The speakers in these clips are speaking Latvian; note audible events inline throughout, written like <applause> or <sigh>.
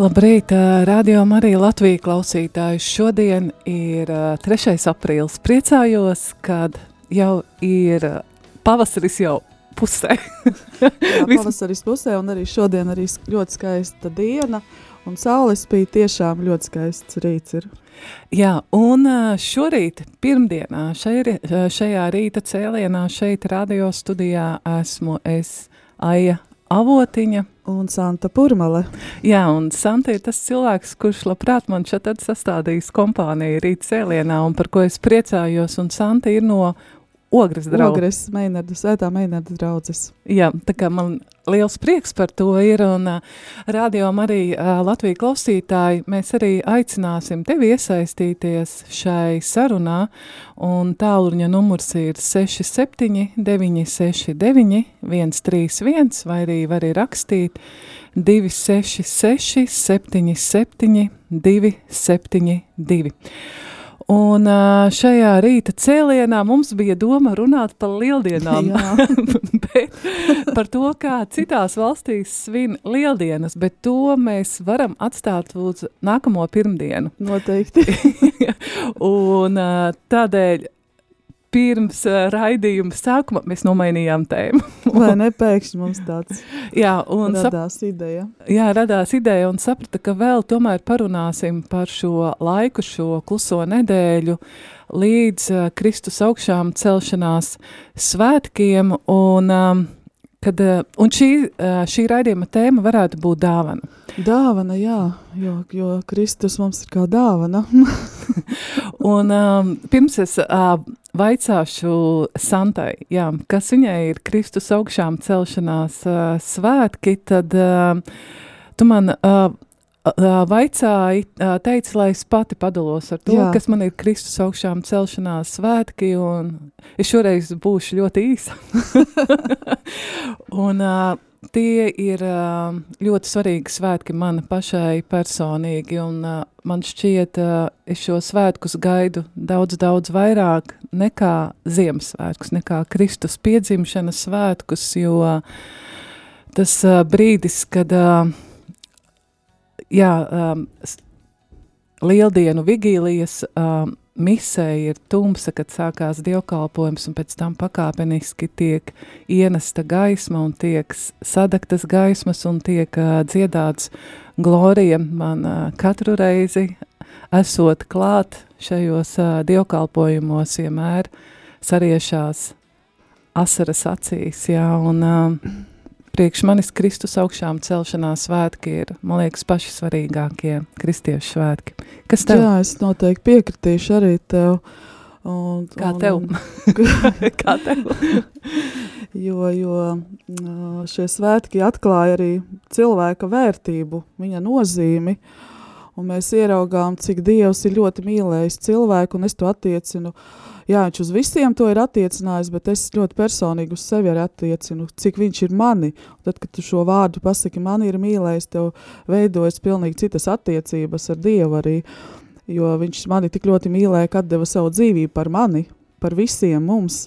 Labrīt, radio Marija Latvija klausītājs. Šodien ir 3. aprīlis. Priecājos, kad jau ir pavasaris jau pusē. Jā, <laughs> pavasaris pusē un arī šodien arī ļoti skaista diena un saules spīd tiešām ļoti skaists rīts ir. Jā, un šorīt, pirmdienā, šajā, šajā rīta cēlienā šeit radio studijā esmu es Aija Avotiņa. Un Santa Purmale. Jā, un Santa ir tas cilvēks, kurš labprāt man šeit sastādījis kompāniju rīt cēlienā, un par ko es priecājos, un Santa ir no Ogres draudzes. Ogres, Meinarda, Svētā Meinarda draudzes. Jā, tā kā man liels prieks par to ir, un uh, rādījām arī uh, Latviju klausītāji, mēs arī aicināsim tevi iesaistīties šai sarunā, un tāluņa numurs ir 67 969 131, vai arī var arī rakstīt 266 77 272. Un šajā rīta cēlienā mums bija doma runāt par lieldienām, <laughs> bet par to, kā citās valstīs svin lieldienas, bet to mēs varam atstāt uz nākamo pirmdienu. Noteikti. <laughs> un tādēļ pirms uh, raidījuma sākuma mēs nomainījām tēmu. <laughs> Vai ne pēkšņi mums tāds jā, un radās sap... ideja? Jā, radās ideja un saprata, ka vēl tomēr parunāsim par šo laiku, šo kluso nedēļu līdz uh, Kristus augšām celšanās svētkiem un um, Kad, un šī, šī raidījuma tēma varētu būt dāvana. Dāvana, jā, jo, jo Kristus mums ir kā dāvana. <laughs> un um, pirms es uh, vaicāšu Santai, jā, kas viņai ir Kristus augšām celšanās uh, svētki, tad uh, tu man uh, vaicāji, teici, lai es pati padalos ar to, Jā. kas man ir Kristus augšām celšanās svētki, un es šoreiz būšu ļoti īsa. <laughs> un tie ir ļoti svarīgi svētki man pašai personīgi, un man šķiet, es šo svētkus gaidu daudz, daudz vairāk nekā Ziemassvētkus, nekā Kristus piedzimšanas svētkus, jo tas brīdis, kad jā, lieldienu vigīlijas um, misē ir tumsa, kad sākās dievkalpojums, un pēc tam pakāpeniski tiek ienesta gaisma un tiek sadaktas gaismas un tiek uh, dziedāts glorija. Man uh, katru reizi esot klāt šajos uh, dievkalpojumos vienmēr sariešās asaras acīs, jā, un uh, priekš manis Kristus augšām celšanās svētki ir, man liekas, paši svarīgākie kristiešu svētki. Kas tev? Jā, es noteikti piekritīšu arī tev. Un, Kā un, tev? <laughs> Kā tev? jo, jo šie svētki atklāja arī cilvēka vērtību, viņa nozīmi, un mēs ieraugām, cik Dievs ir ļoti mīlējis cilvēku, un es to attiecinu uh, jā, viņš uz visiem to ir attiecinājis, bet es ļoti personīgi uz sevi attiecinu, cik viņš ir mani. Un tad, kad tu šo vārdu pasaki, man ir mīlējis, tev veidojas pilnīgi citas attiecības ar Dievu arī, jo viņš mani tik ļoti mīlēja, kad deva savu dzīvību par mani, par visiem mums.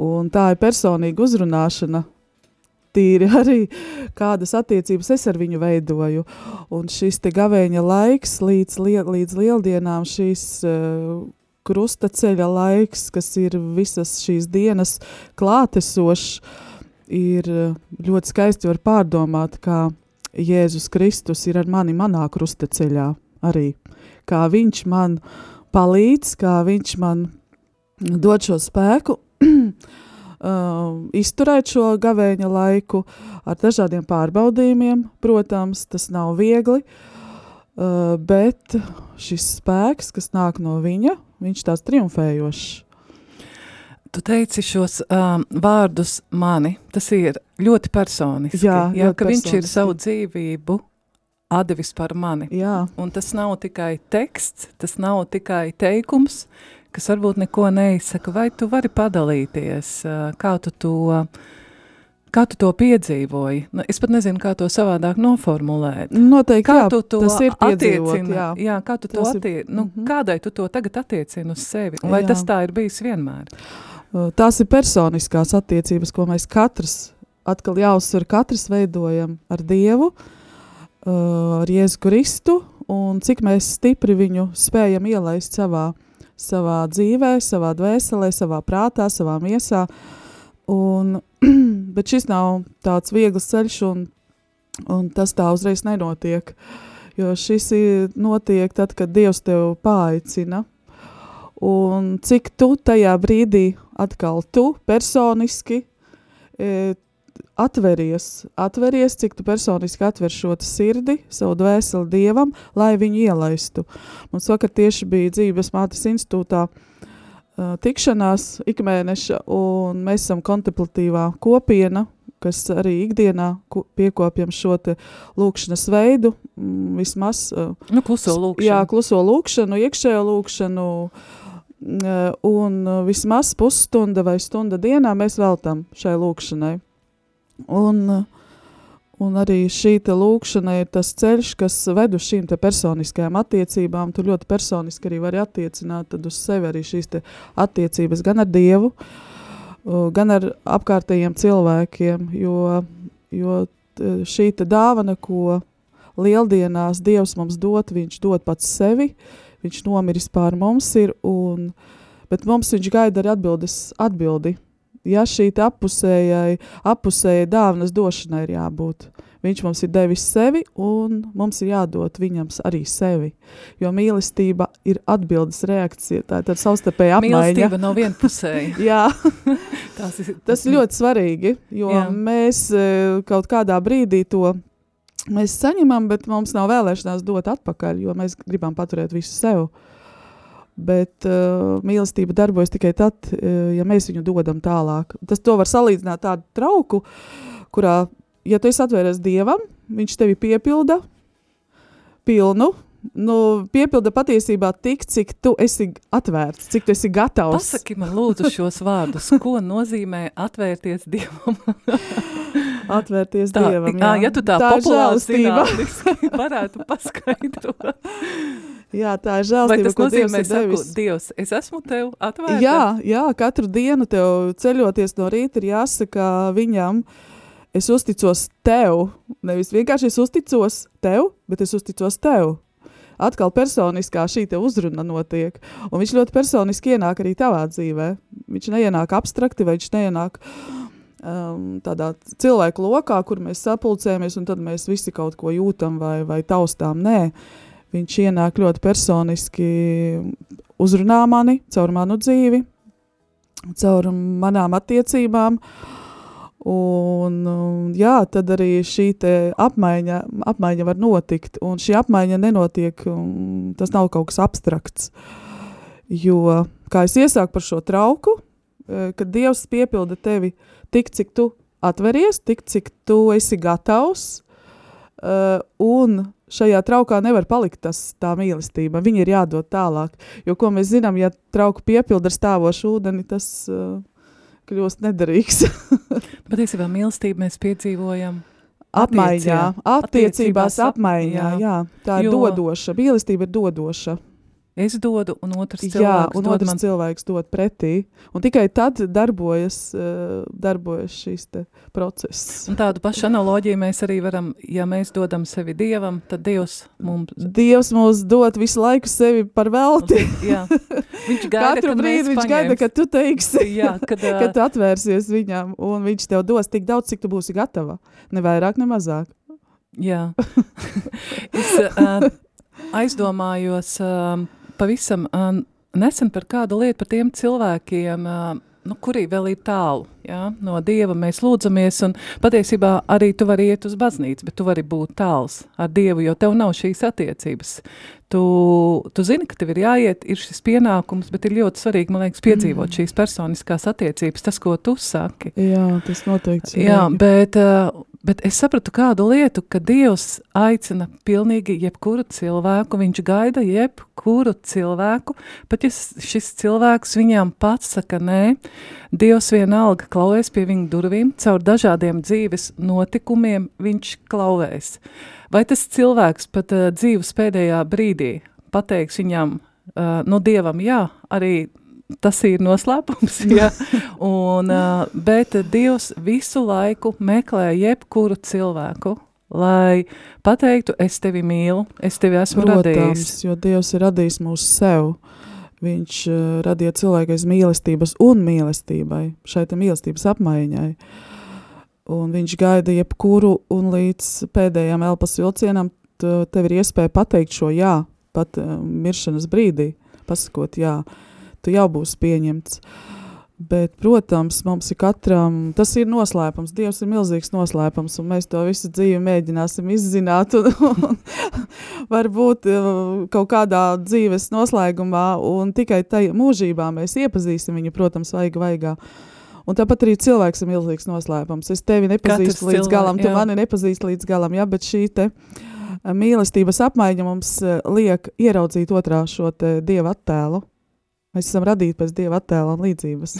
Un tā ir personīga uzrunāšana, tīri <laughs> arī kādas attiecības es ar viņu veidoju. Un šis te gavēņa laiks līdz, liel, līdz lieldienām, šīs uh, krustaceļa laiks, kas ir visas šīs dienas klātesošs, ir eh, ļoti skaisti var pārdomāt, kā Jēzus Kristus ir ar mani manā krustaceļā arī. Kā viņš man palīdz, kā viņš man dod šo spēku, uh, <clears throat> izturēt šo gavēņa laiku ar dažādiem pārbaudījumiem. Protams, tas nav viegli. uh, bet šis spēks, kas nāk no viņa, viņš tās triumfējošs. Tu teici šos um, vārdus mani, tas ir ļoti personiski. Jā, jā ka viņš ir personiski. savu dzīvību atdevis par mani. Jā, Un tas nav tikai teksts, tas nav tikai teikums, kas varbūt neko neizsaka. Vai tu vari padalīties, uh, kā tu to, kā tu to piedzīvoji? Nu, es pat nezinu, kā to savādāk noformulēt. noteikti, Kā jā, tu to ir attiecini? jā. jā, kā tu to Tas ir- attiecini? Nu, mhm. Kādai tu to tagad attiecini uz sevi? Vai Jā. tas tā ir bijis vienmēr? Uh, Tās ir personiskās attiecības, ko mēs katrs, atkal jāuzsver, katrs veidojam ar Dievu, uh, ar Jēzu Kristu, un cik mēs stipri viņu spējam ielaist savā, savā dzīvē, savā dvēselē, savā prātā, savā miesā. Un, bet šis nav tāds viegls ceļš, un, un tas tā uzreiz nenotiek. Jo šis ir notiek tad, kad Dievs tev paaicina. Un cik tu tajā brīdī atkal tu personiski e, atveries, atveries, cik tu personiski atver šo sirdi, savu dvēseli Dievam, lai viņu ielaistu. Mums vakar tieši bija dzīves mātes institūtā uh, tikšanās ikmēneša, un mēs esam kontemplatīvā kopiena, kas arī ikdienā piekopjam šo lūkšanas veidu, vismaz Nu, kluso lūkšanu. Jā, kluso lūkšanu, iekšējo lūkšanu, un vismaz pusstunda vai stunda dienā mēs veltam šai lūkšanai. Un, uh, un arī šī lūkšana ir tas ceļš, kas ved uz šīm personiskajām attiecībām. Tu ļoti personiski arī vari attiecināt uz sevi arī šīs attiecības gan ar Dievu, gan ar apkārtējiem cilvēkiem, jo, jo šī dāvana, ko lieldienās Dievs mums dod, viņš dod pats sevi, viņš nomiris pār mums ir, un, bet mums viņš gaida arī atbildes, atbildi. Ja šī te appusējai, appusējai dāvanas došanai ir jābūt. Viņš mums ir devis sevi, un mums ir jādod viņam arī sevi. Jo mīlestība ir atbildes reakcija, tā ir savstarpēja apmaiņa. Mīlestība no vienpusēja. <laughs> Jā, <laughs> Tas ir, Tas ir ļoti svarīgi, jo Jā. Mēs e, kaut kādā brīdī to mēs saņemam, bet mums nav vēlēšanās dot atpakaļ, jo mēs gribam paturēt visu sev. Bet uh, mīlestība darbojas tikai tad, uh, ja mēs viņu dodam tālāk. Tas to var salīdzināt tādu trauku, kurā, ja tu esi atvēries dievam, viņš tevi piepilda pilnu. Nu, piepilda patiesībā tik, cik tu esi atvērts, cik tu esi gatavs. Pasaki man lūdzu šos vārdus, ko nozīmē atvērties Dievam. <laughs> Atvērties Tā, dievam. ā, ja tu tā, tā populāri zinātniski varētu paskaidrot. <laughs> Jā, tā ir Vai žēlastība, tas ko Dievs nozīmē, ir devis. Dievs, es esmu tev atvērta? Jā, jā, katru dienu tev ceļoties no rīta ir jāsaka viņam, es uzticos tev. Nevis vienkārši es uzticos tev, bet es uzticos tev. Atkal personiskā šī uzruna notiek, un viņš ļoti personiski ienāk arī tavā dzīvē. Viņš neienāk abstrakti, vai viņš neienāk um, tādā cilvēku lokā, kur mēs sapulcējamies, un tad mēs visi kaut ko jūtam vai, vai taustām. Nē, viņš ienāk ļoti personiski, uzrunā mani caur manu dzīvi, caur manām attiecībām. Un, um, jā, tad arī šī apmaiņa, apmaiņa var notikt. Un šī apmaiņa nenotiek, um, tas nav kaut kas abstrakts. Jo, kā es iesāku par šo trauku, eh, kad Dievs piepilda tevi tik, cik tu atveries, tik, cik tu esi gatavs, uh, un šajā traukā nevar palikt tas, tā mīlestība. Viņa ir jādod tālāk. Jo, ko mēs zinām, ja trauku piepilda ar stāvošu ūdeni, tas uh, kļūst nederīgs. <laughs> Patiesībā mīlestību mēs piedzīvojam. apmaiņā, Attiecībā. attiecībās Attiecībās ap- apmaiņā. Jā. Jā, tā ir Jo- dodoša. Mīlestība ir dodoša. Es dodu, un otrs Jā, cilvēks un dod otrs man. cilvēks dod pretī. Un tikai tad darbojas, uh, darbojas te process. Un tādu pašu analoģiju mēs arī varam, ja mēs dodam sevi Dievam, tad Dievs mums Dievs mums dod visu laiku sevi par velti. Jā, viņš gaida, Katru brīdi viņš gaida, paņems. kad tu teiksi. Jā, kad, ā, <laughs> kad tu atvērsies viņam, un viņš tev dos tik daudz, cik tu būsi gatava. Ne vairāk, ne mazāk. Jā. <laughs> es uh, aizdomājos uh, pavisam nesen par kādu lietu, par tiem cilvēkiem, nu, kurī vēl ir tālu ja? no Dieva. Mēs lūdzamies, un patiesībā arī tu vari iet uz baznīcu, bet tu vari būt tāls ar Dievu, jo tev nav šīs attiecības. Tu, tu zini, ka tev ir jāiet, ir šis pienākums, bet ir ļoti svarīgi, man liekas, piedzīvot mm. šīs personiskās attiecības, tas, ko tu saki. Jā, tas noteikti. Jā, bet, uh, Bet es sapratu kādu lietu, ka Dievs aicina pilnīgi jebkuru cilvēku, viņš gaida jebkuru cilvēku, pat ja šis cilvēks viņam pats saka nē, Dievs vienalga klauvēs pie viņa durvīm, caur dažādiem dzīves notikumiem viņš klauvēs. Vai tas cilvēks pat uh, dzīves pēdējā brīdī pateiks viņam, uh, no Dievam jā, arī tas ir noslēpums. <laughs> Ja? Un, bet Dievs visu laiku meklē jebkuru cilvēku, lai pateiktu, es tevi mīlu, es tevi esmu Protams, radījis. jo Dievs ir radījis mūsu sev. Viņš uh, radīja cilvēku aiz mīlestības un mīlestībai, šai mīlestības apmaiņai. Un viņš gaida jebkuru, un līdz pēdējām elpas vilcienam tev ir iespēja pateikt šo jā, pat uh, miršanas brīdī, pasakot jā. Uh, tu jau būsi pieņemts. Bet, protams, mums ir katram, tas ir noslēpums. Dievs ir milzīgs noslēpums, un mēs to visu dzīvi mēģināsim izzināt. Un, un, <laughs> varbūt uh, kaut kādā dzīves noslēgumā, un tikai tajā mūžībā mēs iepazīsim viņu, protams, vaiga vaigā. Un tāpat arī cilvēks ir milzīgs noslēpums. Es tevi nepazīstu Katrs līdz cilvēk, galam, tu jā. mani nepazīsti līdz galam, jā, bet šī te uh, mīlestības apmaiņa mums uh, liek ieraudzīt otrā šo dieva attēlu. Mēs esam radīti pēc dieva attēla un līdzības.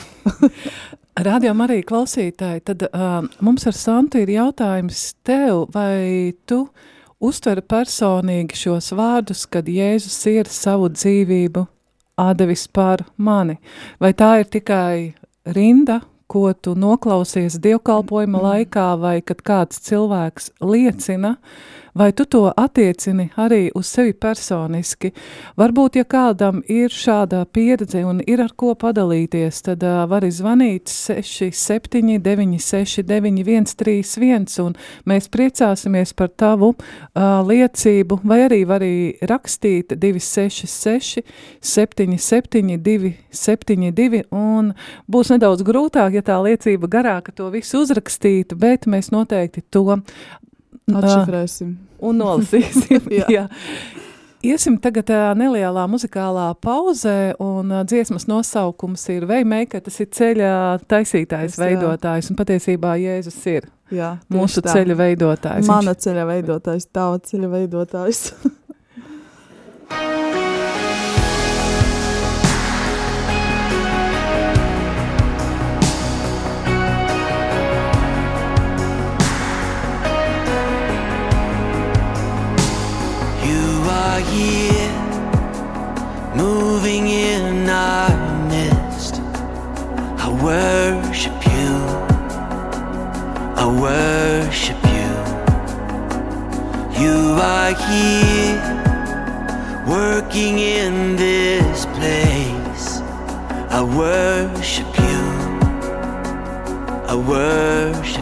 <laughs> Radio arī klausītāji, tad uh, mums ar Santu ir jautājums tev, vai tu uztver personīgi šos vārdus, kad Jēzus ir savu dzīvību atdevis par mani? Vai tā ir tikai rinda, ko tu noklausies dievkalpojuma laikā, vai kad kāds cilvēks liecina, vai tu to attiecini arī uz sevi personiski. Varbūt, ja kādam ir šāda pieredze un ir ar ko padalīties, tad uh, vari zvanīt 67 96 9131 un mēs priecāsimies par tavu uh, liecību, vai arī vari rakstīt 266 77 272 un būs nedaudz grūtāk, ja tā liecība garāka to visu uzrakstītu, bet mēs noteikti to Atšifrēsim. Un <laughs> nolasīsim. jā. jā. Iesim tagad uh, nelielā muzikālā pauzē, un uh, dziesmas nosaukums ir Veimeika, tas ir ceļa taisītājs, es, veidotājs, un patiesībā Jēzus ir jā, mūsu tā. ceļa veidotājs. Mana Viņš... ceļa veidotājs, tava ceļa veidotājs. <laughs> here, moving in our midst. I worship you, I worship you. You are here, working in this place. I worship you, I worship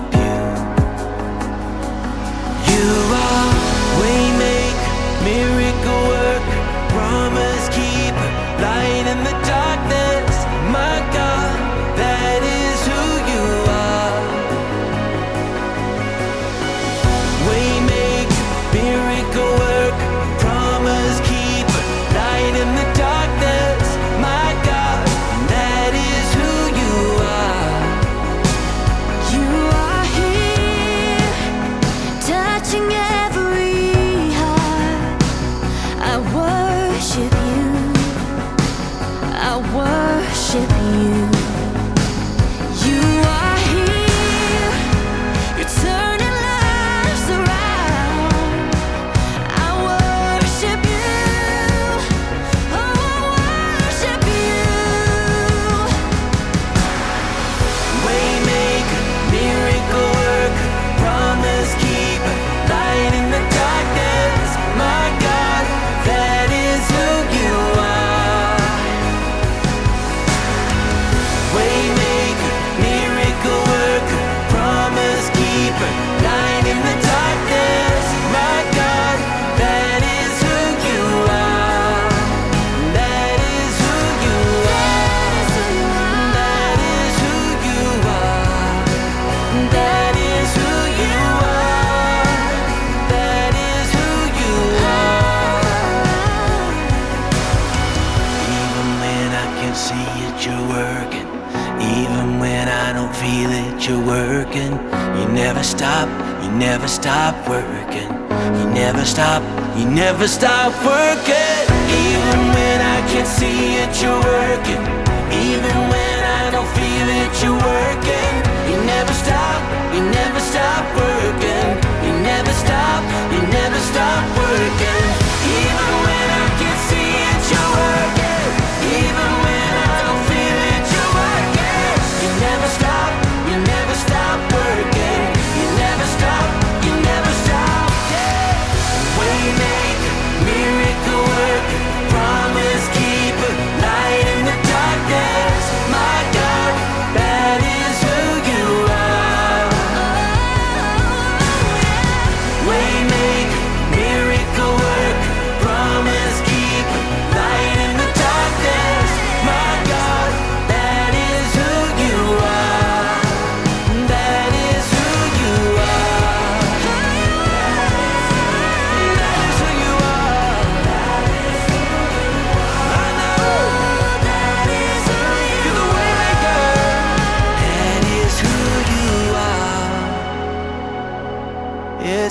you never stop working. You never stop, you never stop working.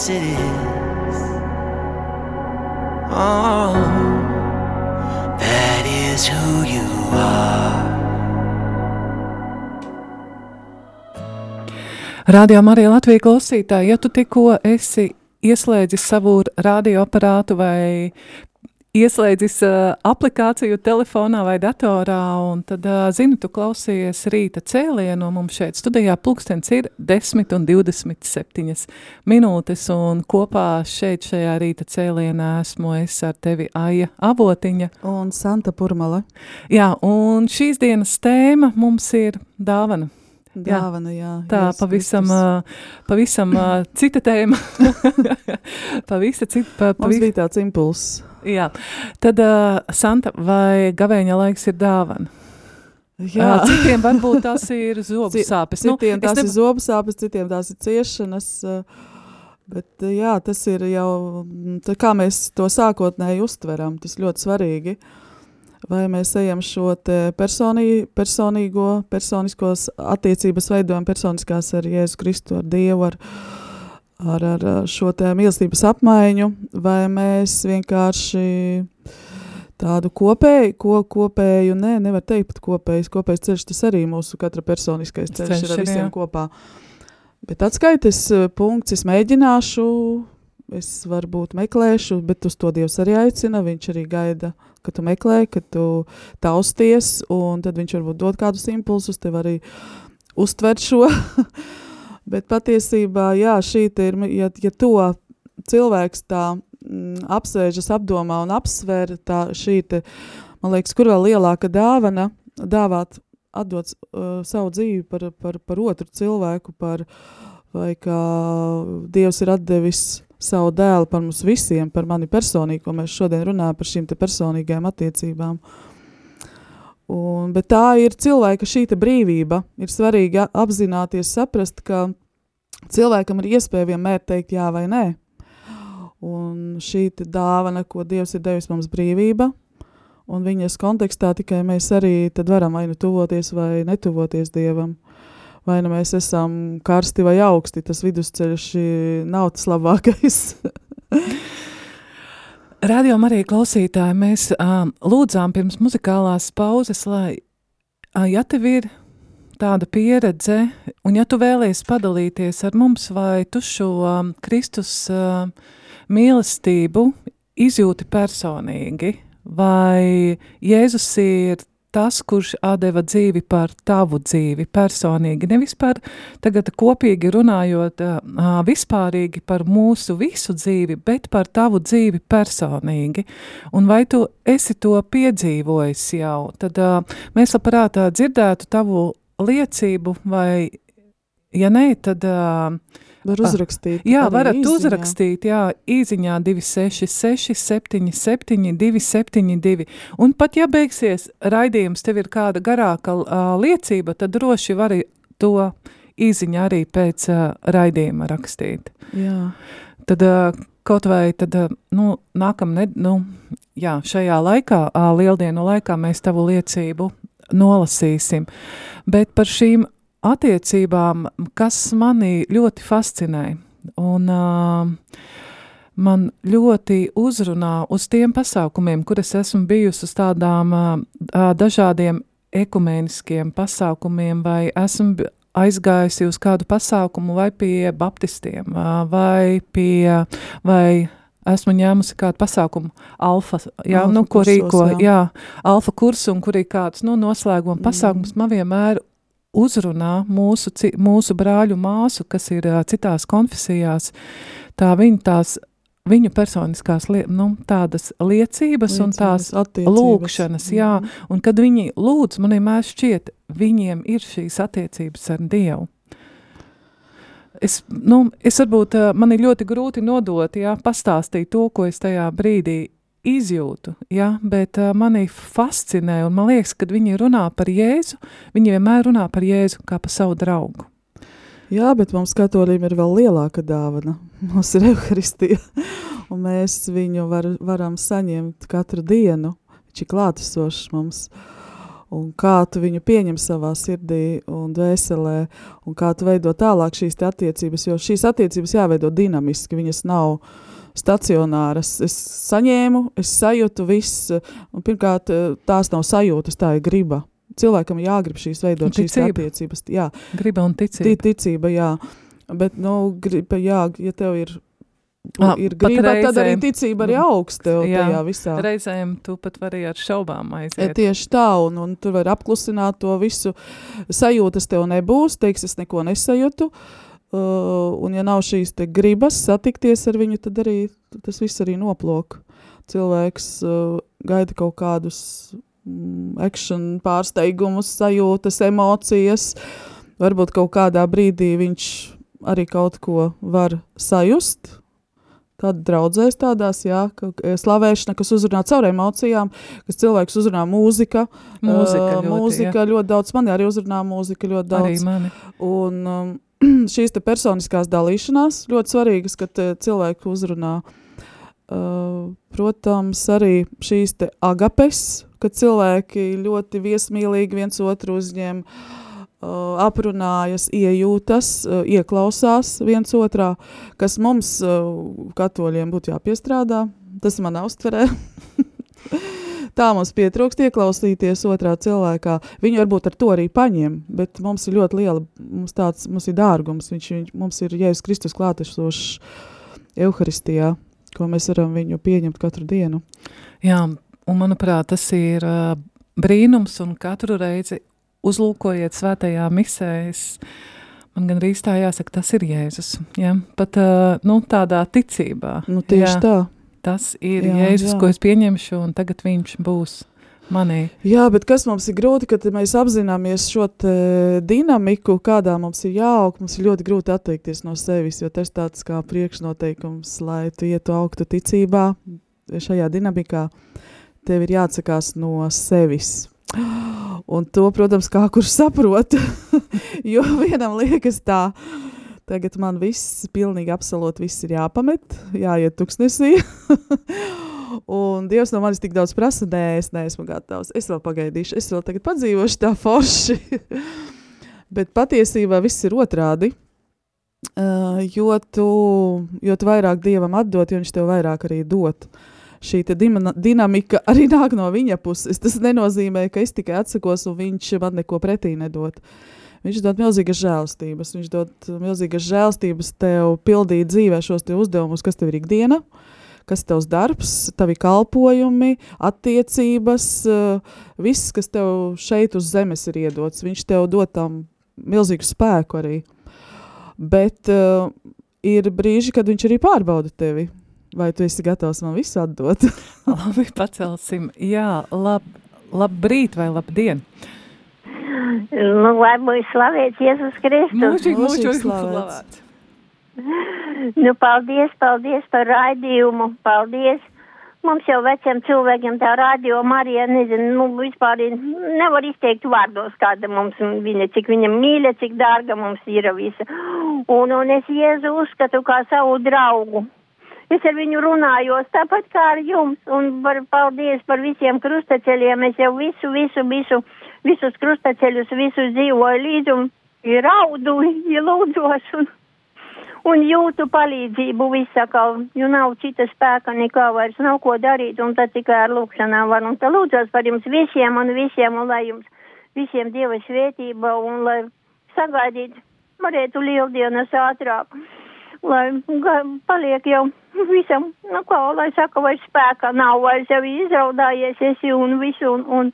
Yes, it is. Oh, that is who you are. Radio Marija Latvija klausītāji, ja tu tikko esi ieslēdzis savu radioaparātu vai ieslēdzis uh, aplikāciju telefonā vai datorā, un tad, uh, zini, tu klausies rīta cēlienu, mums šeit studijā pulkstens ir 10 un 27 minūtes, un kopā šeit šajā rīta cēlienā esmu es ar tevi Aija Avotiņa. Un Santa Purmale. Jā, un šīs dienas tēma mums ir dāvana. Dāvana, jā. Tā Jēzus pavisam, ā, pavisam ā, cita tēma. <laughs> Pavisa cita, pa, Mums pavis, bija tāds impulss. Jā. Tad, uh, Santa, vai gavēņa laiks ir dāvana? Jā, Ā, Citiem varbūt tas ir zobu sāpes. citiem es tās ne- ir zobu sāpes, citiem tās ir ciešanas. uh, Bet uh, jā, tas ir jau tā, kā mēs to sākotnēji uztveram. Tas ļoti svarīgi. Vai mēs ejam šo personī, personīgo, personiskos attiecības veidojam, personiskās ar Jēzu Kristu, ar Dievu, ar, ar, ar ar šo mīlestības apmaiņu, vai mēs vienkārši tādu kopēju, ko, kopēju, nē, nevar teikt pat kopējs, kopējs ceļš, tas arī mūsu katra personiskais ceļš, Ceļš ir ar visiem jā. kopā. Bet atskaites eh, punkts, es mēģināšu, es varbūt meklēšu, bet uz to Dievs arī aicina, viņš arī gaida, ka tu meklē, ka tu tausties, un tad viņš varbūt dod kādus impulsus, tev arī uztvert šo. <laughs> bet patiesībā, jā, šī ir, ja, ja to cilvēks tā mm, apsēžas, apdomā un apsver, tā šī te, man liekas, kur vēl lielāka dāvana, dāvāt, atdot uh, savu dzīvi par, par, par otru cilvēku, par, vai kā Dievs ir atdevis savu dēlu par mums visiem, par mani personīgi, ko mēs šodien runājam par šīm te personīgajām attiecībām. Un, bet tā ir cilvēka šī brīvība. Ir svarīgi apzināties, saprast, ka cilvēkam ir iespēja vienmēr teikt jā vai nē. Un šī dāvana, ko Dievs ir devis mums brīvība, un viņas kontekstā tikai mēs arī varam vai nu tuvoties vai netuvoties Dievam. Vai nu mēs esam karsti vai augsti, tas vidusceļš nav tas labākais. <laughs> Radio Marija klausītāji, mēs um, lūdzām pirms muzikālās pauzes, lai, uh, ja tev ir tāda pieredze, un ja tu vēlies padalīties ar mums, vai tu šo um, Kristus uh, mīlestību izjūti personīgi, vai Jēzus ir tas, kurš atdeva dzīvi par tavu dzīvi personīgi, nevis par tagad kopīgi runājot vispārīgi par mūsu visu dzīvi, bet par tavu dzīvi personīgi. Un vai tu esi to piedzīvojis jau, tad mēs labprāt dzirdētu tavu liecību, vai, ja nē, tad uh, Var uzrakstīt. Jā, varat īsiņā. uzrakstīt, jā, īziņā 266, 77, 272. Un pat ja beigsies raidījums, tev ir kāda garāka uh, liecība, tad droši vari to īziņā arī pēc uh, raidījuma rakstīt. Jā. Tad uh, kaut vai tad, uh, nu, nākam, ne, nu, jā, šajā laikā, uh, lieldienu laikā mēs tavu liecību nolasīsim. Bet par šīm attiecībām, kas manī ļoti fascinē. Un, uh, man ļoti uzrunā uz tiem pasākumiem, kur es esmu bijusi uz tādām uh, dažādiem ekumeniskiem pasākumiem, vai esmu aizgājusi uz kādu pasākumu vai pie baptistiem, uh, vai pie, vai esmu ņēmusi kādu pasākumu alfa, jā, alfa nu, ko rīko, jā. jā, alfa kursu un kur ir kāds, nu, noslēguma pasākums, mm. man vienmēr uzrunā mūsu, mūsu brāļu māsu, kas ir citās konfesijās, tā viņa tās viņu personiskās li nu, tādas liecības, liecības un tās lūkšanas, jā, mm -hmm. un kad viņi lūdz, man vienmēr šķiet, viņiem ir šīs attiecības ar Dievu. Es, nu, es varbūt, man ir ļoti grūti nodot, jā, pastāstīt to, ko es tajā brīdī izjūtu, jā, bet uh, mani fascinē, un man liekas, kad viņi runā par Jēzu, viņi vienmēr runā par Jēzu kā par savu draugu. Jā, bet mums katoļiem ir vēl lielāka dāvana. <laughs> Mums ir evaharistija, <laughs> un mēs viņu var, varam saņemt katru dienu. Viņš ir klātesošs mums. Un kā tu viņu pieņem savā sirdī un dvēselē, un kā tu veido tālāk šīs attiecības, jo šīs attiecības jāveido dinamiski, viņas nav stacionāras. Es saņēmu, es sajūtu viss, un pirmkārt tās nav sajūtas, tā ir griba cilvēkam jāgrib šīs veidot ticība. šīs attiecības. Jā. Griba un ticība. Ticība, jā. Bet, nu, griba, jā, ja tev ir Ah, ir grība, reizēm, tad arī ticība arī augsts tev jā, tajā visā. Reizēm tu pat vari ar šaubām aiziet. E, tieši tā, un, un tu vari apklusināt to visu. Sajūtas tev nebūs, teiks, es neko nesajūtu. Uh, un ja nav šīs te gribas satikties ar viņu, tad arī tas viss arī noplok. Cilvēks uh, gaida kaut kādus Mm, action pārsteigumus, sajūtas, emocijas. Varbūt kaut kādā brīdī viņš arī kaut ko var sajust. Tāda draudzēs tādās, jā, ka e, slavēšana, kas uzrunā caur emocijām, kas cilvēks uzrunā mūzika. Mūzika, uh, ļoti, mūzika ļoti daudz, mani arī uzrunā mūzika ļoti daudz. Arī mani. Un um, <clears throat> šīs personiskās dalīšanās ļoti svarīgas, kad uh, cilvēku uzrunā uh, protams, arī šīs agapes, kad cilvēki ļoti viesmīlīgi viens otru uzņem, uh, aprunājas, iejūtas, uh, ieklausās viens otrā, kas mums, katoļiem, būtu jāpiestrādā. Tas manā uztverē. <laughs> Tā mums pietrūkst ieklausīties otrā cilvēkā. Viņi varbūt ar to arī paņem, bet mums ir ļoti liela, mums tāds, mums ir dārgums, viņš, viņš mums ir Jēzus Kristus klātesošs Euharistijā ko mēs varam viņu pieņemt katru dienu. Jā, un manuprāt, tas ir uh, brīnums, un katru reizi uzlūkojiet svētajā misē, man gan arī tā jāsaka, tas ir Jēzus. Ja? Pat uh, nu, tādā ticībā. Nu, tieši jā, tā. Tas ir jā, Jēzus, jā. ko es pieņemšu, un tagad viņš būs manī. Jā, bet kas mums ir grūti, kad mēs apzināmies šo dinamiku, kādā mums ir jāaug, mums ir ļoti grūti atteikties no sevis, jo tas tāds kā priekšnoteikums, lai tu ietu augtu ticībā šajā dinamikā, tev ir jāatsakās no sevis. <gasps> Un to, protams, kā kurš saprot, <laughs> jo vienam liekas tā, tagad man viss, pilnīgi absolūti viss ir jāpamet, jāiet tuksnesī. <laughs> Un Dievs no manis tik daudz prasa, nē, es neesmu gatavs. Es vēl pagaidīšu, es vēl tagad padzīvošu tā forši. <laughs> Bet patiesībā viss ir otrādi. Uh, jo, tu, jo tu vairāk Dievam atdot, jo viņš tev vairāk arī dot. Šī dinamika arī nāk no viņa puses. Tas nenozīmē, ka es tikai atsakos un viņš man neko pretī nedod. Viņš dod milzīgas žēlstības. Viņš dod milzīgas žēlstības tev pildīt dzīvē šos uzdevumus, kas tev ir ikdiena. Uh, kas ir tavs darbs, tavi kalpojumi, attiecības, uh, viss, kas tev šeit uz zemes ir iedots. Viņš tev dod tam milzīgu spēku arī. Bet uh, ir brīži, kad viņš arī pārbauda tevi. Vai tu esi gatavs man visu atdot? <laughs> Labi, pacelsim. Jā, lab, labrīt vai labdien. Nu, lai būtu slavēts Jēzus Kristus. Mūžīgi, mūžīgi slavēts. Nu, paldies, paldies par raidījumu, paldies. Mums jau veciem cilvēkiem tā radio Marija, nezinu, nu, vispār nevar izteikt vārdos, kāda mums viņa, cik viņa mīļa, cik dārga mums ir visa. Un, un es Jēzu uzskatu kā savu draugu. Es ar viņu runājos tāpat kā ar jums, un par, paldies par visiem krustaceļiem. Es jau visu, visu, visu, visus krustaceļus, visu dzīvoju līdzi, un raudu, <laughs> ielūdzos un, un jūtu palīdzību visakal, jo nav cita spēka nekā vairs nav ko darīt, un tad tikai ar lūkšanām var. Un tad lūdzos par jums visiem un visiem, un lai jums visiem Dieva svētība, un lai sagaidīt varētu lieldienas ātrāk, lai paliek jau visam, nu kā, lai saka, vairs spēka nav, vairs jau izraudājies esi un visu, un, un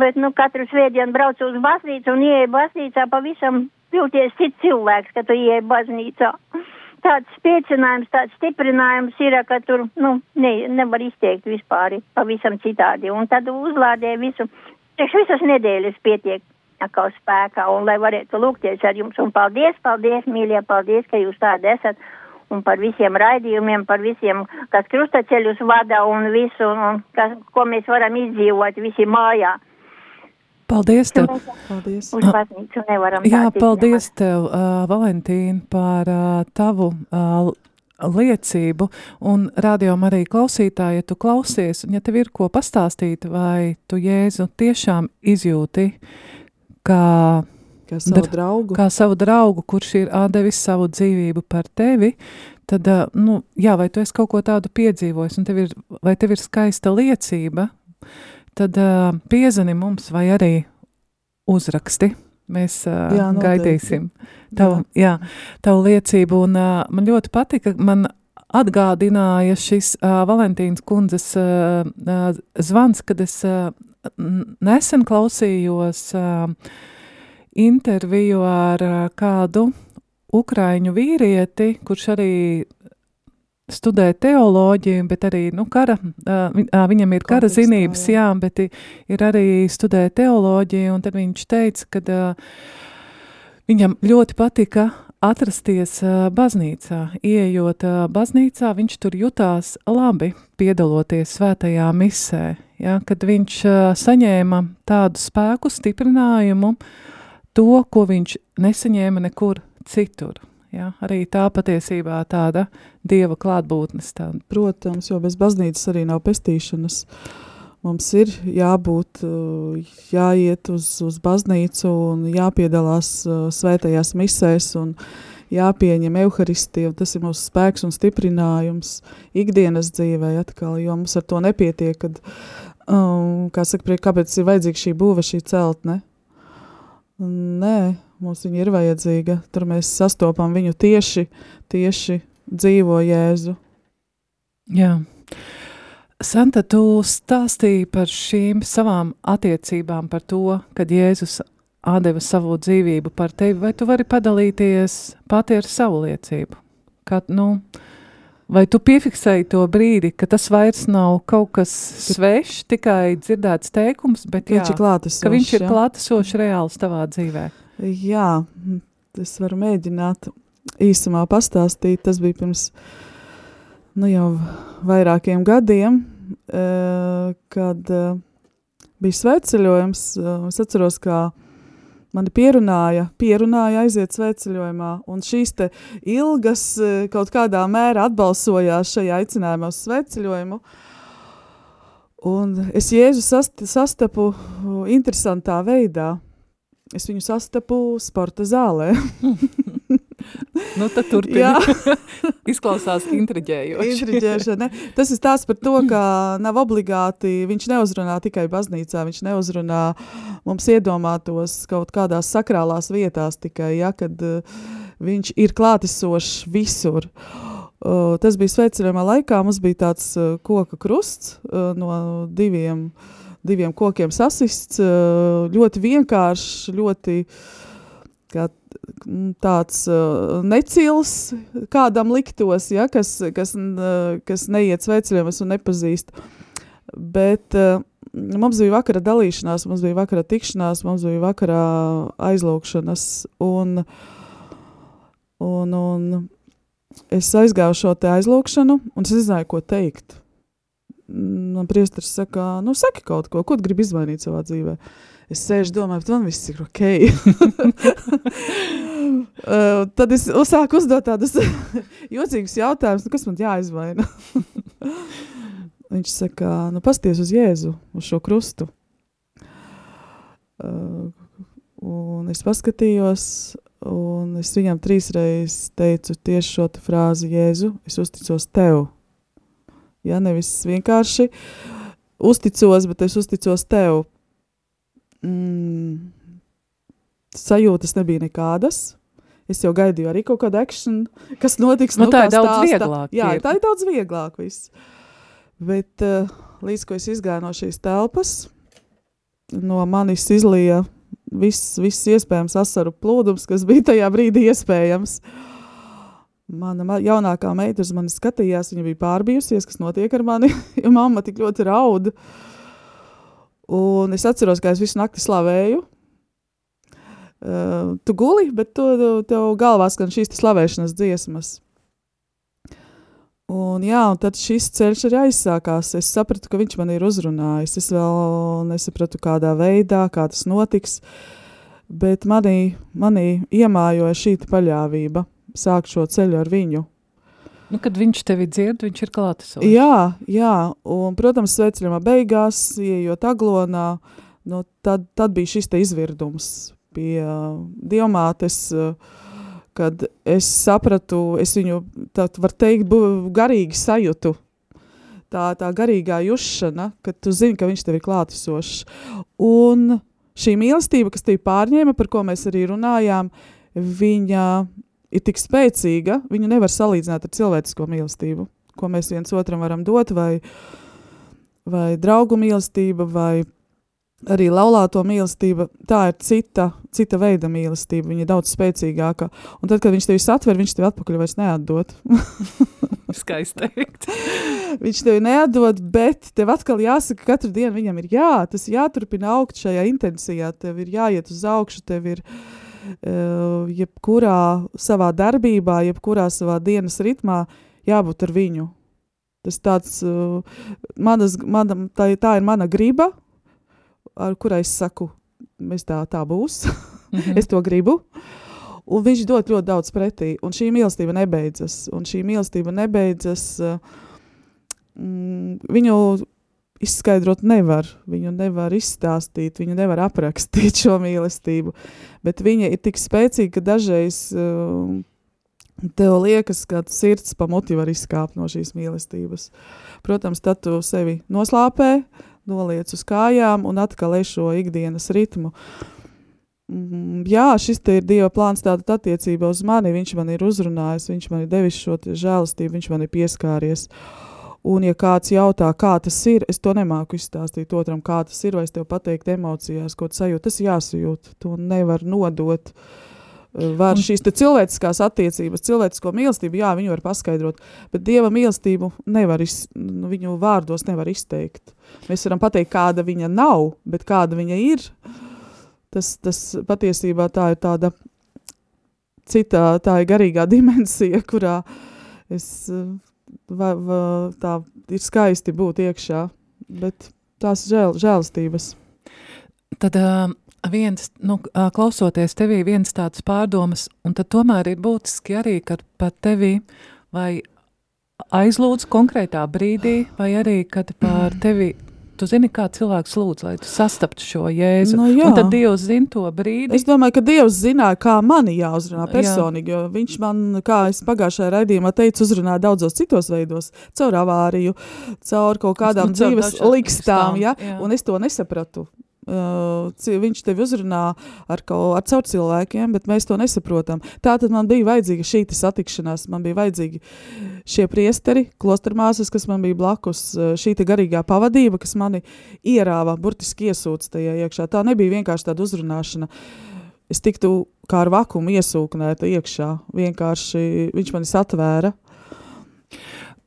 Bet, nu, katru svētdienu braucu uz baznīcu un ieeju baznīcā pavisam jūties cits cilvēks, kad tu ieeji baznīcā. Tāds spēcinājums, tāds stiprinājums ir, ka tur, nu, ne, nevar izteikt vispār, pavisam citādi. Un tad uzlādē visu, tieši visas nedēļas pietiek atkal spēkā, un lai varētu lūgties ar jums. Un paldies, paldies, mīļie, paldies, ka jūs tādi esat. Un par visiem raidījumiem, par visiem, kas krustaceļus vada un visu, un kas, ko mēs varam izdzīvot visi mājā. Paldies tev! Paldies! Uz baznīcu nevaram Jā, paldies tev, uh, Valentīna, par uh, tavu uh, liecību, un rādījām arī klausītāji, ja tu klausies, un ja tev ir ko pastāstīt, vai tu Jēzu tiešām izjūti kā, kā savu draugu, kā savu draugu kurš ir devis savu dzīvību par tevi, tad, nu, jā, vai tu esi kaut ko tādu piedzīvojis, un tev ir, vai tev ir skaista liecība, tad uh, piezani mums vai arī uzraksti. Mēs uh, jā, gaidīsim tavu, jā. Jā, tavu liecību. Un, uh, man ļoti patika, man atgādināja šis uh, Valentīnas kundzes uh, uh, zvans, kad es uh, nesen klausījos uh, interviju ar uh, kādu ukraiņu vīrieti, kurš arī studē teoloģiju, bet arī nu, kara, viņam ir kara zinības, jā. bet ir arī studē teoloģiju, un tad viņš teica, ka viņam ļoti patika atrasties baznīcā. Ieejot uh, baznīcā, viņš tur jutās labi, piedaloties svētajā misē, ja, kad viņš saņēma tādu spēku stiprinājumu, to, ko viņš nesaņēma nekur citur. Ja, arī tā patiesībā tāda dieva klātbūtnes. Tāda. Protams, jo bez baznīcas arī nav pestīšanas. Mums ir jābūt, jāiet uz, uz baznīcu un jāpiedalās svētajās misēs un jāpieņem evaharistija. Tas ir mūsu spēks un stiprinājums ikdienas dzīvē atkal, jo mums ar to nepietiek, kad, um, kā saka, kāpēc ir vajadzīga šī būve, šī celtne. Nē, mums viņa ir vajadzīga. Tur mēs sastopam viņu tieši, tieši dzīvo Jēzu. Jā. Santa, tu stāstīji par šīm savām attiecībām, par to, kad Jēzus atdeva savu dzīvību par tevi, vai tu vari padalīties pati ar savu liecību? Kad, nu, vai tu piefiksēji to brīdi, ka tas vairs nav kaut kas svešs, tikai dzirdēts teikums, bet jā, viņš ir klātesošs, ka viņš ir klātesošs reāls tavā dzīvē? Jā, es varu mēģināt īsumā pastāstīt. Tas bija pirms nu, jau vairākiem gadiem, kad bija sveceļojums. Es atceros, kā mani pierunāja, pierunāja aiziet sveceļojumā, un šīs ilgas kaut kādā mērā atbalsojās šajā aicinājumā uz sveceļojumu. Un es Jēzu sastapu interesantā veidā es viņu sastapu sporta zālē. <laughs> nu, tad turpiniet. <laughs> Izklausās intriģējoši. Intriģēšana. Tas ir stāsts par to, ka nav obligāti, viņš neuzrunā tikai baznīcā, viņš neuzrunā mums iedomātos kaut kādās sakrālās vietās tikai, ja, kad uh, viņš ir klātesošs visur. Uh, tas bija sveicinājumā laikā, mums bija tāds uh, koka krusts uh, no diviem uh, diviem kokiem sasists. Ļoti vienkāršs, ļoti kā, tāds necils kādam liktos, ja, kas, kas, kas neiet sveicinājumus un nepazīst. Bet mums bija vakara dalīšanās, mums bija vakara tikšanās, mums bija vakara aizlūkšanas. Un, un, un es aizgāju šo aizlūkšanu, un es nezināju, ko teikt man priesteris saka, nu, saki kaut ko, ko gribi izmainīt savā dzīvē. Es sēžu, domāju, man viss ir ok. uh, <laughs> tad es sāku uzdot tādus <laughs> jocīgus jautājumus, nu, kas man jāizmaina. <laughs> Viņš saka, nu, pasties uz Jēzu, uz šo krustu. Uh, un es paskatījos, un es viņam trīsreiz teicu tieši šo frāzi Jēzu, es uzticos tev. Ja, nevis vienkārši uzticos, bet es uzticos tev. Mm, sajūtas nebija nekādas. Es jau gaidīju arī kaut kādu akciju, kas notiks. Nu, tā kā ir daudz stāsta. vieglāk. Jā, ir. tā ir daudz vieglāk. Viss. Bet uh, līdz ko es izgāju no šīs telpas, no manis izlīja viss, viss iespējams asaru plūdums, kas bija tajā brīdī iespējams. Mana ma jaunākā meita uz mani skatījās, viņa bija pārbijusies, kas notiek ar mani, <laughs> jo mamma tik ļoti raud. Un es atceros, ka es visu nakti slavēju. Uh, tu guli, bet tu, tu, tev galvā skan šīs slavēšanas dziesmas. Un, jā, un tad šis ceļš arī aizsākās. Es sapratu, ka viņš man ir uzrunājis. Es vēl nesapratu, kādā veidā, kā tas notiks. Bet manī, manī iemājoja šī paļāvība sākt šo ceļu ar viņu. Nu, kad viņš tevi dzird, viņš ir klātesošs. Jā, jā, un, protams, sveceļojumā beigās, ieejot aglonā, nu, tad, tad bija šis izvirdums pie uh, diamātes, uh, kad es sapratu, es viņu, tā var teikt, garīgi sajūtu. Tā, tā garīgā jušana, kad tu zini, ka viņš tev ir klātesošs. Un šī mīlestība, kas tev pārņēma, par ko mēs arī runājām, viņa ir tik spēcīga, viņu nevar salīdzināt ar cilvēcisko mīlestību, ko mēs viens otram varam dot, vai, vai draugu mīlestība, vai arī laulāto mīlestība. Tā ir cita, cita veida mīlestība, viņa ir daudz spēcīgāka. Un tad, kad viņš tevi satver, viņš tevi atpakaļ vairs neatdod. <laughs> Skaisti teikt. <laughs> viņš tevi neatdod, bet tev atkal jāsaka, ka katru dienu viņam ir jā, tas jāturpina augt šajā intensijā, tev ir jāiet uz augšu, tev ir uh, jebkurā savā darbībā, jebkurā savā dienas ritmā jābūt ar viņu. Tas tāds, uh, manas, mana, tā, tā ir mana griba, ar kurai es saku, mēs tā, tā būs, Mhm. <laughs> es to gribu. Un viņš dod ļoti daudz pretī, un šī mīlestība nebeidzas. Un šī mīlestība nebeidzas. uh, Mm, viņu izskaidrot nevar, viņu nevar izstāstīt, viņu nevar aprakstīt šo mīlestību. Bet viņa ir tik spēcīga, ka dažreiz uh, tev liekas, ka sirds pamuti var izkāpt no šīs mīlestības. Protams, tad tu sevi noslāpē, noliec uz kājām un atkal ej šo ikdienas ritmu. Mm, Jā, šis ir Dieva plāns tātad attiecībā uz mani. Viņš man ir uzrunājis, viņš man ir devis šo žēlastību, viņš man ir pieskāries. Un, ja kāds jautā, kā tas ir, es to nemāku izstāstīt otram, kā tas ir, vai es tev pateiktu emocijās, ko tu sajūti. Tas jāsajūt, to nevar nodot. Uh, Var Un- šīs cilvēciskās attiecības, cilvēcisko mīlestību, jā, viņu var paskaidrot, bet dieva mīlestību nevar, iz, nu, viņu vārdos nevar izteikt. Mēs varam pateikt, kāda viņa nav, bet kāda viņa ir. Tas, tas patiesībā tā ir tāda cita, tā ir garīgā <laughs> dimensija, kurā es, uh, va, va, tā ir skaisti būt iekšā, bet tās žēl, žēlastības. Tad uh, viens, nu, klausoties tevī, viens tāds pārdomas, un tad tomēr ir būtiski arī, kad par tevi vai aizlūdz konkrētā brīdī, vai arī, kad par tevi, tu zini, kā cilvēks lūdz, lai tu sastaptu šo jēzu. Nu, jā. un tad Dievs zina to brīdi. Es domāju, ka Dievs zināja, kā mani jāuzrunā Jā. personīgi, jo viņš man, kā es pagājušajā raidījumā teicu, uzrunāja daudzos citos veidos, caur avāriju, caur kaut kādām Nu, caur dzīves likstām, ja? jā. un es to nesapratu. Ci- viņš tevi uzrunā ar, kaut, ar caur cilvēkiem, bet mēs to nesaprotam. Tā tad man bija vajadzīga šī satikšanās, man bija vajadzīgi šie priesteri, klostermāsas, kas man bija blakus, uh, šī garīgā pavadība, kas mani ierāva, burtiski iesūc tajā iekšā. Tā nebija vienkārši tāda uzrunāšana. Es tiktu kā ar vakumu iesūknēta iekšā. Vienkārši viņš mani satvēra.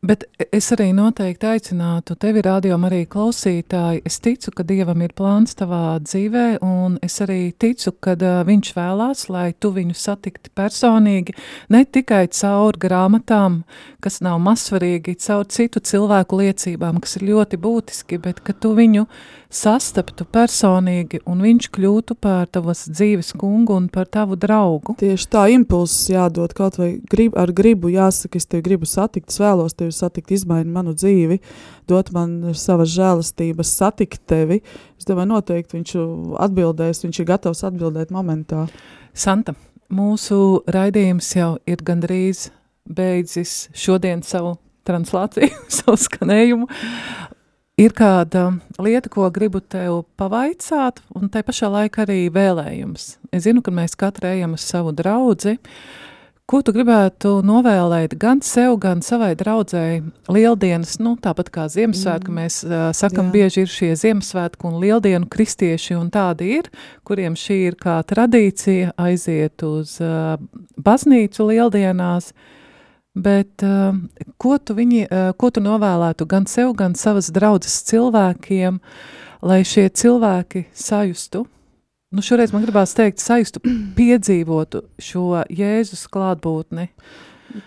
Bet es arī noteikti aicinātu tevi, radio arī klausītāji. Es ticu, ka Dievam ir plāns tavā dzīvē, un es arī ticu, ka uh, Viņš vēlās, lai tu viņu satikti personīgi, ne tikai caur grāmatām, kas nav mazsvarīgi, caur citu cilvēku liecībām, kas ir ļoti būtiski, bet ka tu viņu sastaptu personīgi, un viņš kļūtu par tavas dzīves kungu un par tavu draugu. Tieši tā impulss jādod kaut vai grib, ar gribu jāsaka, es tevi gribu satikt, es vēlos tevi satikt, izmaini manu dzīvi, dot man savas žēlastības, satikt tevi. Es domāju, noteikti viņš atbildēs, viņš ir gatavs atbildēt momentā. Santa, mūsu raidījums jau ir gandrīz beidzis šodien savu translāciju, <laughs> savu skanējumu. Ir kāda lieta, ko gribu tev pavaicāt, un tai pašā laikā arī vēlējums. Es zinu, ka mēs katru ejam uz savu draudzi. Ko tu gribētu novēlēt gan sev, gan savai draudzēji lieldienas, nu, tāpat kā Ziemassvētku, mm. mēs uh, sakam, Jā. bieži ir šie Ziemassvētku un lieldienu kristieši, un tādi ir, kuriem šī ir kā tradīcija aiziet uz uh, baznīcu lieldienās, Bet uh, ko, tu viņi, uh, ko tu novēlētu gan sev, gan savas draudzes cilvēkiem, lai šie cilvēki sajustu, nu šoreiz man gribās teikt, sajustu, piedzīvotu šo Jēzus klātbūtni?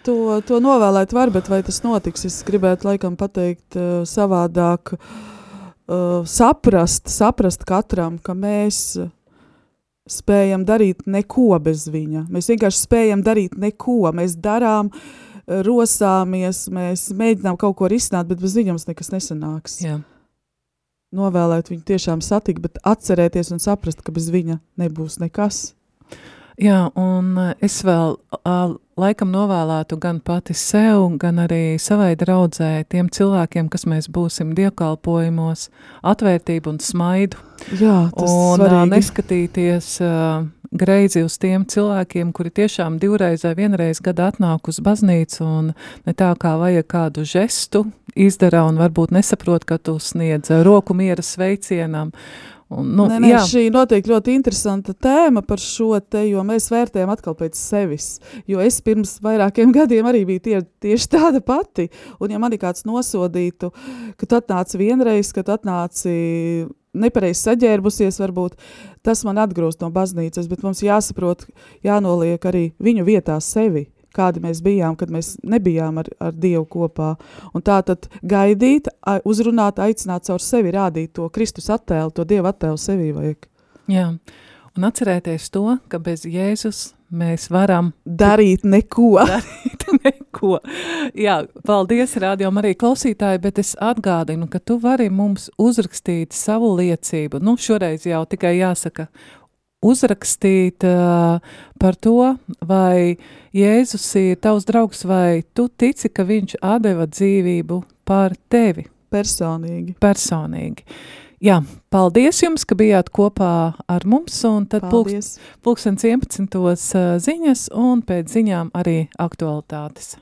To, to novēlēt var, bet vai tas notiks, es gribētu laikam pateikt uh, savādāk, uh, saprast, saprast katram, ka mēs spējam darīt neko bez viņa. Mēs vienkārši spējam darīt neko, mēs darām uh, rosāmies, mēs mēģinām kaut ko risināt, bet bez viņiem nekas nesanāks. Jā. Novēlēt viņu tiešām satikt, bet atcerēties un saprast, ka bez viņa nebūs nekas. Jā, un es vēl laikam novēlētu gan pati sev, gan arī savai draudzē, tiem cilvēkiem, kas mēs būsim dievkalpojumos, atvērtību un smaidu. Jā, tas un svarīgi. Neskatīties uh, greizi uz tiem cilvēkiem, kuri tiešām divreiz vai vienreiz gadā atnāk uz baznīcu un ne tā kā vajag kādu žestu izdara un varbūt nesaprot, ka tu sniedz roku miera sveicienam. Un, nu, nē, nē, jā. šī noteikti ļoti interesanta tēma par šo te, jo mēs vērtējam atkal pēc sevis. Jo es pirms vairākiem <laughs> gadiem arī biju tie, tieši tāda pati. Un ja mani kāds nosodītu, ka tu atnāci vienreiz, ka tu atnāci nepareizi saģērbusies, varbūt tas man atgrūst no baznīcas, bet mums jāsaprot, jānoliek arī viņu vietā sevi, kādi mēs bijām, kad mēs nebijām ar, ar Dievu kopā. Un tā tad gaidīt, uzrunāt, aicināt caur sevi, rādīt to Kristus attēlu, to Dieva attēlu sevī vajag. Jā, un atcerēties to, ka bez Jēzus mēs varam darīt neko. <laughs> Darīt neko. Jā, paldies, rādījām arī klausītāji, bet es atgādinu, ka tu vari mums uzrakstīt savu liecību. Nu, šoreiz jau tikai jāsaka, uzrakstīt uh, par to, vai Jēzus ir tavs draugs, vai tu tici, ka viņš atdeva dzīvību par tevi. Personīgi. Personīgi. Jā, paldies jums, ka bijāt kopā ar mums, un tad pulkst, pulkstens 11. ziņas, un pēc ziņām arī aktualitātes.